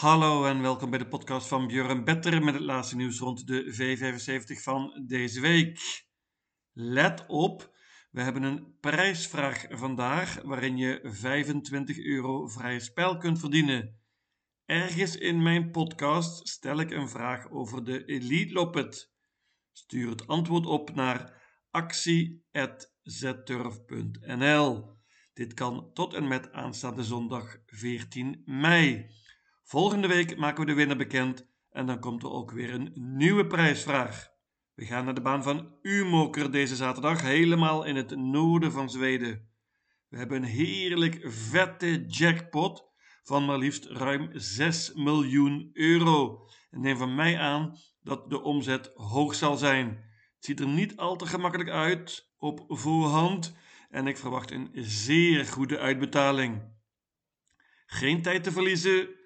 Hallo en welkom bij de podcast van Björn Better met het laatste nieuws rond de V75 van deze week. Let op, we hebben een prijsvraag vandaag waarin je 25 euro vrij spel kunt verdienen. Ergens in mijn podcast stel ik een vraag over de Elite Loppet. Stuur het antwoord op naar actie.zturf.nl. Dit kan tot en met aanstaande zondag 14 mei. Volgende week maken we de winnaar bekend en dan komt er ook weer een nieuwe prijsvraag. We gaan naar de baan van Umoker deze zaterdag, helemaal in het noorden van Zweden. We hebben een heerlijk vette jackpot van maar liefst ruim 6 miljoen euro. En neem van mij aan dat de omzet hoog zal zijn. Het ziet er niet al te gemakkelijk uit op voorhand en ik verwacht een zeer goede uitbetaling. Geen tijd te verliezen,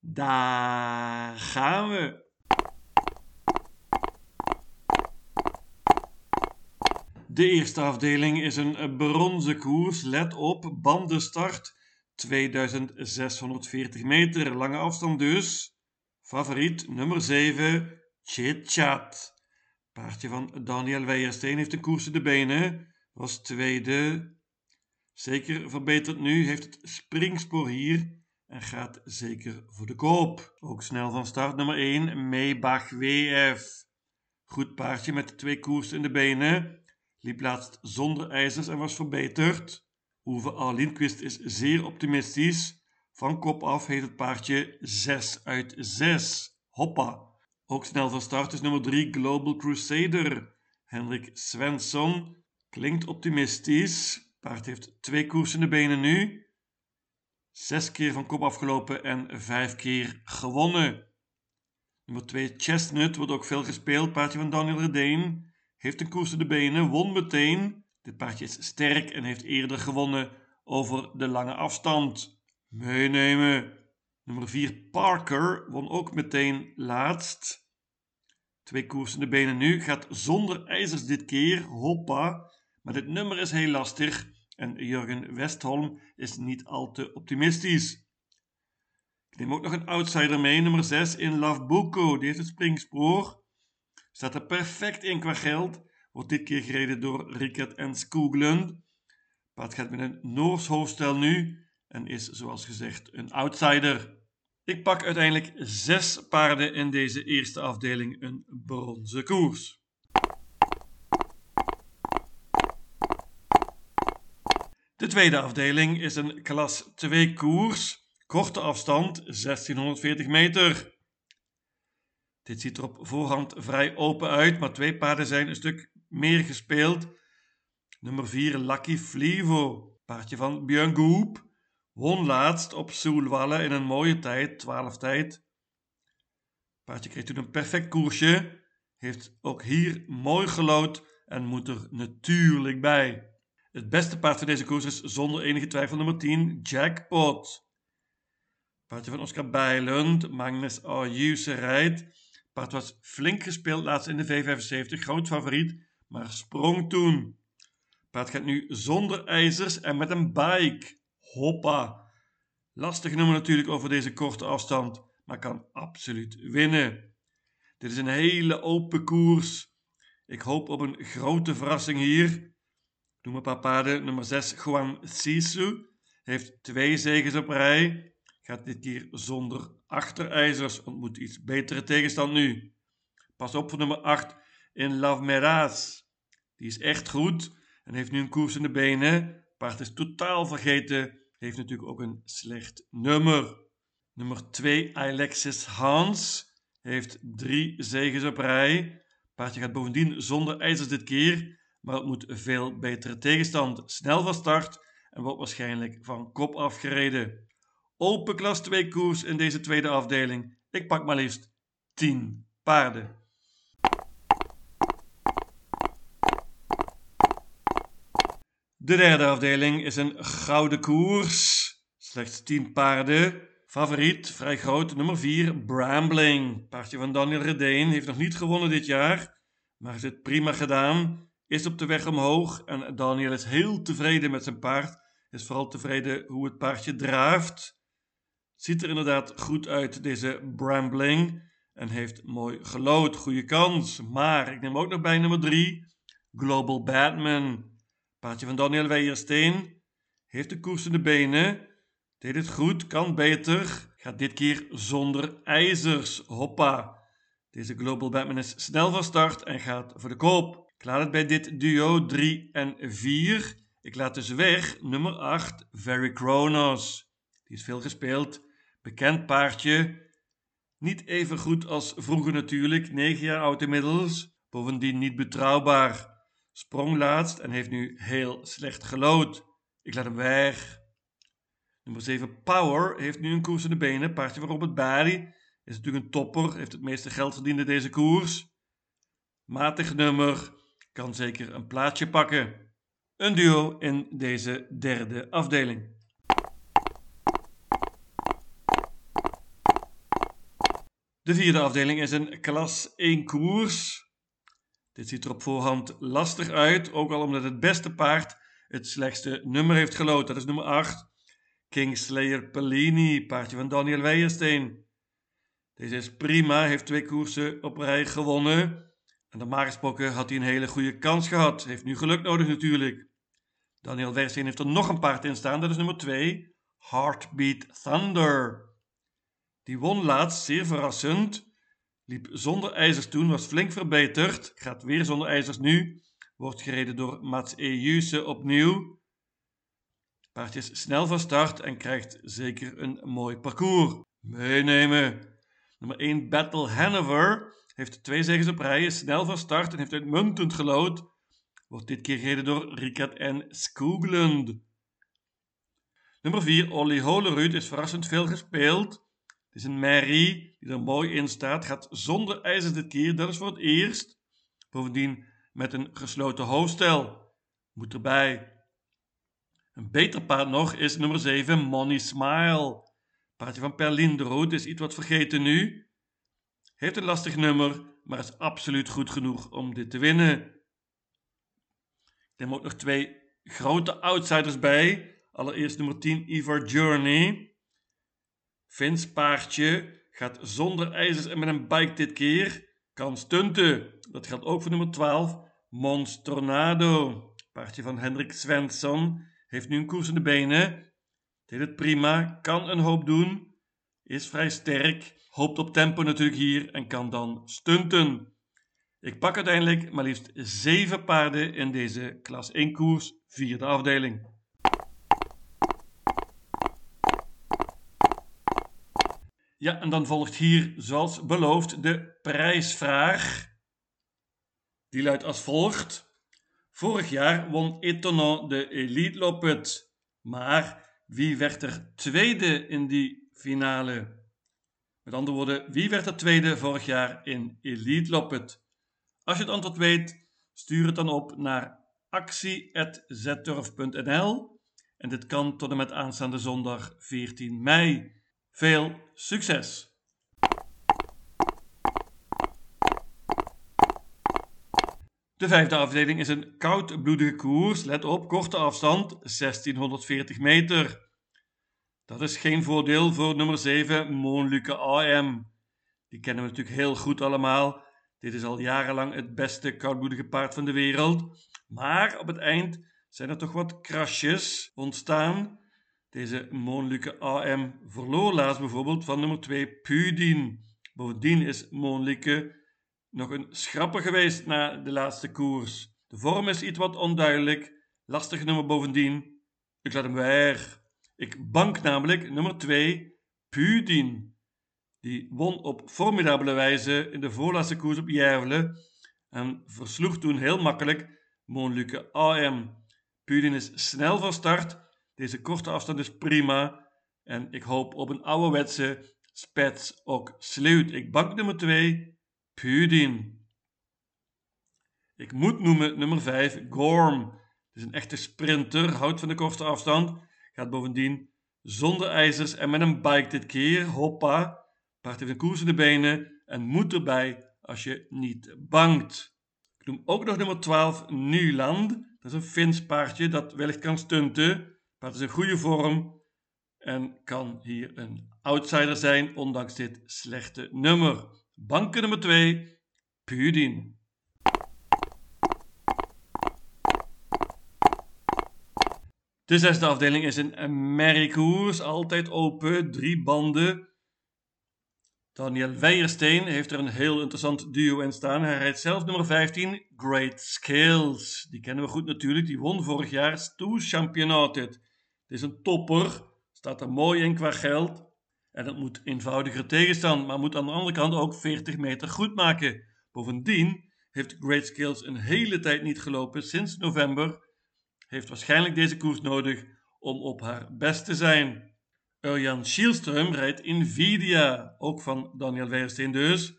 daar gaan we. De eerste afdeling is een bronzen koers. Let op, bandenstart 2640 meter, lange afstand dus. Favoriet nummer 7, Chit Chat. Paardje van Daniel Weijersteen heeft de koers in de benen. Was tweede. Zeker verbeterd nu, heeft het springspoor hier en gaat zeker voor de koop. Ook snel van start nummer 1, Maybach WF. Goed paardje met twee koersen in de benen. Liep laatst zonder ijzers en was verbeterd. Uwe Arlinquist is zeer optimistisch. Van kop af heeft het paardje 6 uit 6. Hoppa. Ook snel van start is nummer 3 Global Crusader. Hendrik Svensson klinkt optimistisch. Paard heeft twee koersen in de benen nu. Zes keer van kop afgelopen en vijf keer gewonnen. Nummer 2 Chestnut wordt ook veel gespeeld. Paardje van Daniel Redeen heeft een koers de benen, won meteen. Dit paardje is sterk en heeft eerder gewonnen over de lange afstand. Meenemen. Nummer 4 Parker won ook meteen laatst. Twee koersen de benen nu. Gaat zonder ijzers dit keer. Hoppa. Maar dit nummer is heel lastig. En Jurgen Westholm is niet al te optimistisch. Ik neem ook nog een outsider mee, nummer 6 in Love Buko. Die heeft het springspoor. Staat er perfect in qua geld. Wordt dit keer gereden door Rickert en Skoglund. Paard gaat met een Noors hoofdstel nu en is zoals gezegd een outsider. Ik pak uiteindelijk zes paarden in deze eerste afdeling een bronzen koers. De tweede afdeling is een klas 2 koers, korte afstand 1640 meter. Dit ziet er op voorhand vrij open uit, maar twee paarden zijn een stuk meer gespeeld. Nummer 4 Lucky Flivo, paardje van Björn won laatst op Soelwalle in een mooie tijd, 12 tijd. Paardje kreeg toen een perfect koersje, heeft ook hier mooi gelood en moet er natuurlijk bij. Het beste paard van deze koers is zonder enige twijfel nummer 10, Jackpot. Paardje van Oscar Bijlund, Magnus Ayuse rijdt. Paard was flink gespeeld laatst in de V75, groot favoriet, maar sprong toen. Paard gaat nu zonder ijzers en met een bike. Hoppa. Lastig nummer natuurlijk over deze korte afstand, maar kan absoluut winnen. Dit is een hele open koers. Ik hoop op een grote verrassing hier. Noem een paar paarden. Nummer 6, Juan Sisu. Heeft twee zegens op rij. Gaat dit keer zonder achterijzers. Ontmoet iets betere tegenstand nu. Pas op voor nummer 8 in Love. Die is echt goed en heeft nu een koers in de benen. Paard is totaal vergeten. Heeft natuurlijk ook een slecht nummer. Nummer 2 Alexis Hans. Heeft drie zegens op rij. Paardje gaat bovendien zonder ijzers dit keer maar het moet veel betere tegenstand. Snel van start en wordt waarschijnlijk van kop afgereden. Open klas 2 koers in deze tweede afdeling. Ik pak maar liefst 10 paarden. De derde afdeling is een gouden koers. Slechts 10 paarden. Favoriet, vrij groot, nummer 4, Brambling. Paardje van Daniel Redeen heeft nog niet gewonnen dit jaar, maar is het prima gedaan is op de weg omhoog en Daniel is heel tevreden met zijn paard. Is vooral tevreden hoe het paardje draaft. Ziet er inderdaad goed uit, deze Brambling. En heeft mooi gelood, goede kans. Maar ik neem ook nog bij nummer 3, Global Batman. Paardje van Daniel Weijersteen. Heeft de koers in de benen. Deed het goed, kan beter. Gaat dit keer zonder ijzers. Hoppa. Deze Global Batman is snel van start en gaat voor de koop. Ik laat het bij dit duo 3 en 4. Ik laat dus weg nummer 8, Very Kronos. Die is veel gespeeld. Bekend paardje. Niet even goed als vroeger natuurlijk, 9 jaar oud inmiddels. Bovendien niet betrouwbaar. Sprong laatst en heeft nu heel slecht gelood. Ik laat hem weg. Nummer 7 Power heeft nu een koers in de benen. Paardje van Robert Bari is natuurlijk een topper. Heeft het meeste geld verdiend in deze koers. Matig nummer. Kan zeker een plaatsje pakken. Een duo in deze derde afdeling. De vierde afdeling is een klas 1 koers. Dit ziet er op voorhand lastig uit, ook al omdat het beste paard het slechtste nummer heeft gelood. Dat is nummer 8. Kingslayer Pellini, paardje van Daniel Weijersteen. Deze is prima, heeft twee koersen op rij gewonnen. En normaal gesproken had hij een hele goede kans gehad. Heeft nu geluk nodig natuurlijk. Daniel Weijersteen heeft er nog een paard in staan, dat is nummer 2. Heartbeat Thunder. Die won laatst, zeer verrassend. Liep zonder ijzers toen, was flink verbeterd. Gaat weer zonder ijzers nu. Wordt gereden door Mats Ejuse opnieuw. Paardje is snel van start en krijgt zeker een mooi parcours. Meenemen. Nummer 1 Battle Hanover heeft twee zegens op rij, is snel van start en heeft uitmuntend gelood. Wordt dit keer gereden door Rikard en Skoglund. Nummer 4 Olly Holerud is verrassend veel gespeeld is een Mary die er mooi in staat. Gaat zonder ijzers dit keer. Dat is voor het eerst. Bovendien met een gesloten hoofdstel. Moet erbij. Een beter paard nog is nummer 7, Money Smile. Paardje van Perlinderood is iets wat vergeten nu. Heeft een lastig nummer, maar is absoluut goed genoeg om dit te winnen. Neem ook nog twee grote outsiders bij. Allereerst nummer 10, Ivor Journey. Vins paardje gaat zonder ijzers en met een bike dit keer. Kan stunten. Dat geldt ook voor nummer 12. Monstornado. Paardje van Hendrik Svensson. Heeft nu een koers in de benen. Deed het prima. Kan een hoop doen. Is vrij sterk. Hoopt op tempo natuurlijk hier en kan dan stunten. Ik pak uiteindelijk maar liefst 7 paarden in deze klas 1 koers, vierde afdeling. Ja, en dan volgt hier, zoals beloofd, de prijsvraag. Die luidt als volgt. Vorig jaar won Etonant de Elite Loppet. Maar wie werd er tweede in die finale? Met andere woorden, wie werd er tweede vorig jaar in Elite Loppet? Als je het antwoord weet, stuur het dan op naar actie.zetturf.nl en dit kan tot en met aanstaande zondag 14 mei. Veel succes! De vijfde afdeling is een koudbloedige koers. Let op, korte afstand, 1640 meter. Dat is geen voordeel voor nummer 7, Moonluke AM. Die kennen we natuurlijk heel goed allemaal. Dit is al jarenlang het beste koudbloedige paard van de wereld. Maar op het eind zijn er toch wat krasjes ontstaan. Deze Moonlijke AM verloor laatst bijvoorbeeld van nummer 2 Pudin. Bovendien is Moonlijke nog een schrapper geweest na de laatste koers. De vorm is iets wat onduidelijk. Lastig nummer bovendien. Ik laat hem weg. Ik bank namelijk nummer 2 Pudin. Die won op formidabele wijze in de voorlaatste koers op Jervelen en versloeg toen heel makkelijk Moonlijke AM. Pudin is snel van start deze korte afstand is prima. En ik hoop op een ouderwetse spets ook sleut. Ik bank nummer 2, Pudin. Ik moet noemen nummer 5, Gorm. Het is een echte sprinter, houdt van de korte afstand. Gaat bovendien zonder ijzers en met een bike dit keer. Hoppa. Paard heeft een koers in de benen en moet erbij als je niet bangt. Ik noem ook nog nummer 12, Nuland. Dat is een Fins paardje dat wellicht kan stunten. Paard is in goede vorm. en kan hier een outsider zijn, ondanks dit slechte nummer. Banken nummer 2, Pudin. De zesde afdeling is een merriekoers, altijd open, drie banden. Daniel Weijersteen heeft er een heel interessant duo in staan. Hij rijdt zelf nummer 15, Great Skills. Die kennen we goed natuurlijk, die won vorig jaar Stoe Championatet. Het is een topper, staat er mooi in qua geld. En het moet eenvoudiger tegenstand, maar moet aan de andere kant ook 40 meter goed maken. Bovendien heeft Great Skills een hele tijd niet gelopen, sinds november heeft waarschijnlijk deze koers nodig om op haar best te zijn. Urjan Schielström rijdt Nvidia, ook van Daniel Weijersteen dus.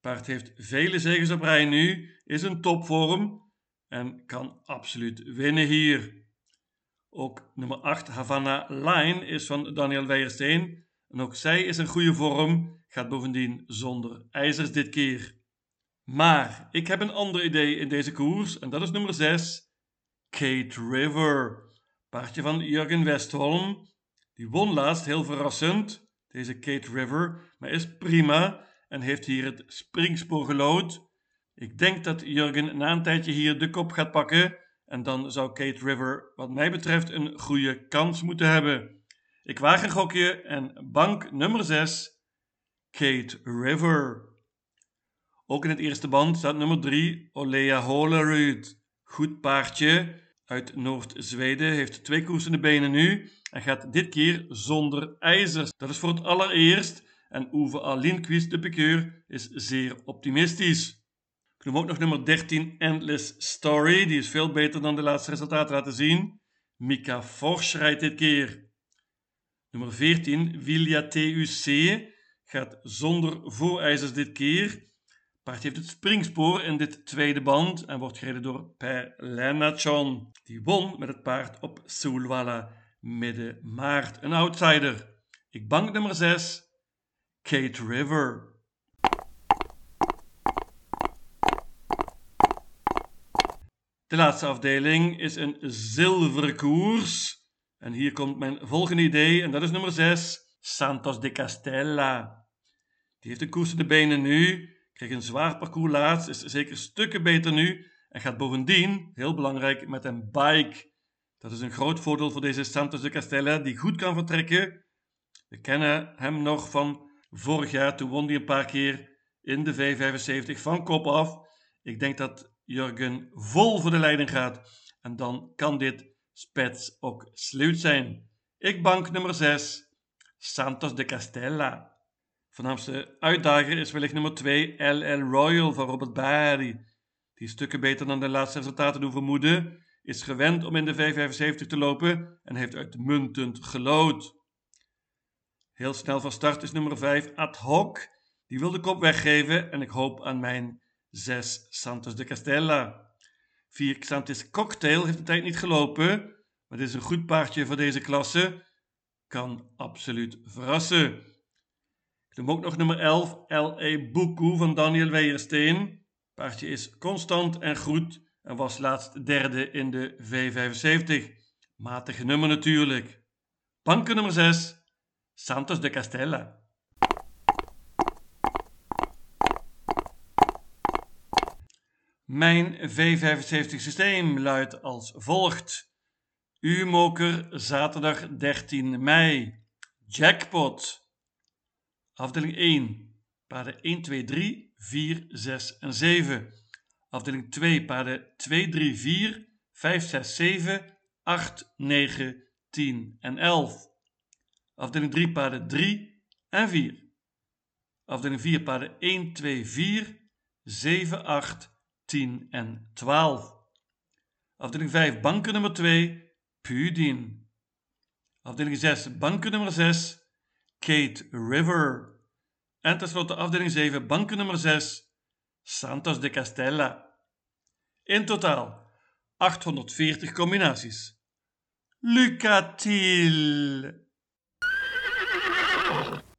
Paard heeft vele zegens op rij nu, is een topvorm en kan absoluut winnen hier. Ook nummer 8 Havana Line is van Daniel Weijersteen en ook zij is een goede vorm, gaat bovendien zonder ijzers dit keer. Maar ik heb een ander idee in deze koers en dat is nummer 6 Kate River. Paardje van Jurgen Westholm. Die won laatst heel verrassend, deze Kate River, maar is prima en heeft hier het springspoor gelood. Ik denk dat Jurgen na een tijdje hier de kop gaat pakken en dan zou Kate River wat mij betreft een goede kans moeten hebben. Ik waag een gokje en bank nummer 6, Kate River. Ook in het eerste band staat nummer 3, Olea Holerud. Goed paardje uit Noord-Zweden, heeft twee koersende benen nu en gaat dit keer zonder ijzers. Dat is voor het allereerst en Uwe Alinquist, de pikeur, is zeer optimistisch. Ik noem ook nog nummer 13, Endless Story. Die is veel beter dan de laatste resultaten laten zien. Mika Forsch rijdt dit keer. Nummer 14, Vilja TUC, gaat zonder voorijzers dit keer Paard heeft het springspoor in dit tweede band en wordt gereden door Per Lennartson. Die won met het paard op Solvalla midden maart. Een outsider. Ik bank nummer 6, Kate River. De laatste afdeling is een zilveren koers. En hier komt mijn volgende idee en dat is nummer 6, Santos de Castella. Die heeft de koers in de benen nu Kreeg een zwaar parcours laatst, is zeker stukken beter nu en gaat bovendien, heel belangrijk, met een bike. Dat is een groot voordeel voor deze Santos de Castella, die goed kan vertrekken. We kennen hem nog van vorig jaar, toen won hij een paar keer in de V75 van kop af. Ik denk dat Jurgen vol voor de leiding gaat en dan kan dit spets ook sluit zijn. Ik bank nummer 6, Santos de Castella. Voornaamste uitdager is wellicht nummer 2 LL Royal van Robert Barry. Die stukken beter dan de laatste resultaten doen vermoeden, is gewend om in de V75 te lopen en heeft uitmuntend gelood. Heel snel van start is nummer 5 Ad Hoc. Die wil de kop weggeven en ik hoop aan mijn 6 Santos de Castella. 4 Xantis Cocktail heeft de tijd niet gelopen, maar dit is een goed paardje voor deze klasse. Kan absoluut verrassen. Ik noem ook nog nummer 11, L.E. Buku van Daniel Weijersteen. Paardje is constant en goed en was laatst derde in de V75. Matige nummer natuurlijk. Banken nummer 6, Santos de Castella. Mijn V75 systeem luidt als volgt. U-moker zaterdag 13 mei. Jackpot Afdeling 1, paarden 1, 2, 3, 4, 6 en 7. Afdeling 2, paarden 2, 3, 4, 5, 6, 7, 8, 9, 10 en 11. Afdeling 3, paarden 3 en 4. Afdeling 4, paarden 1, 2, 4, 7, 8, 10 en 12. Afdeling 5, banken nummer 2, Pudin. Afdeling 6, banken nummer 6, Kate River. En tenslotte afdeling 7, banken nummer 6, Santos de Castella. In totaal 840 combinaties. Lucatil!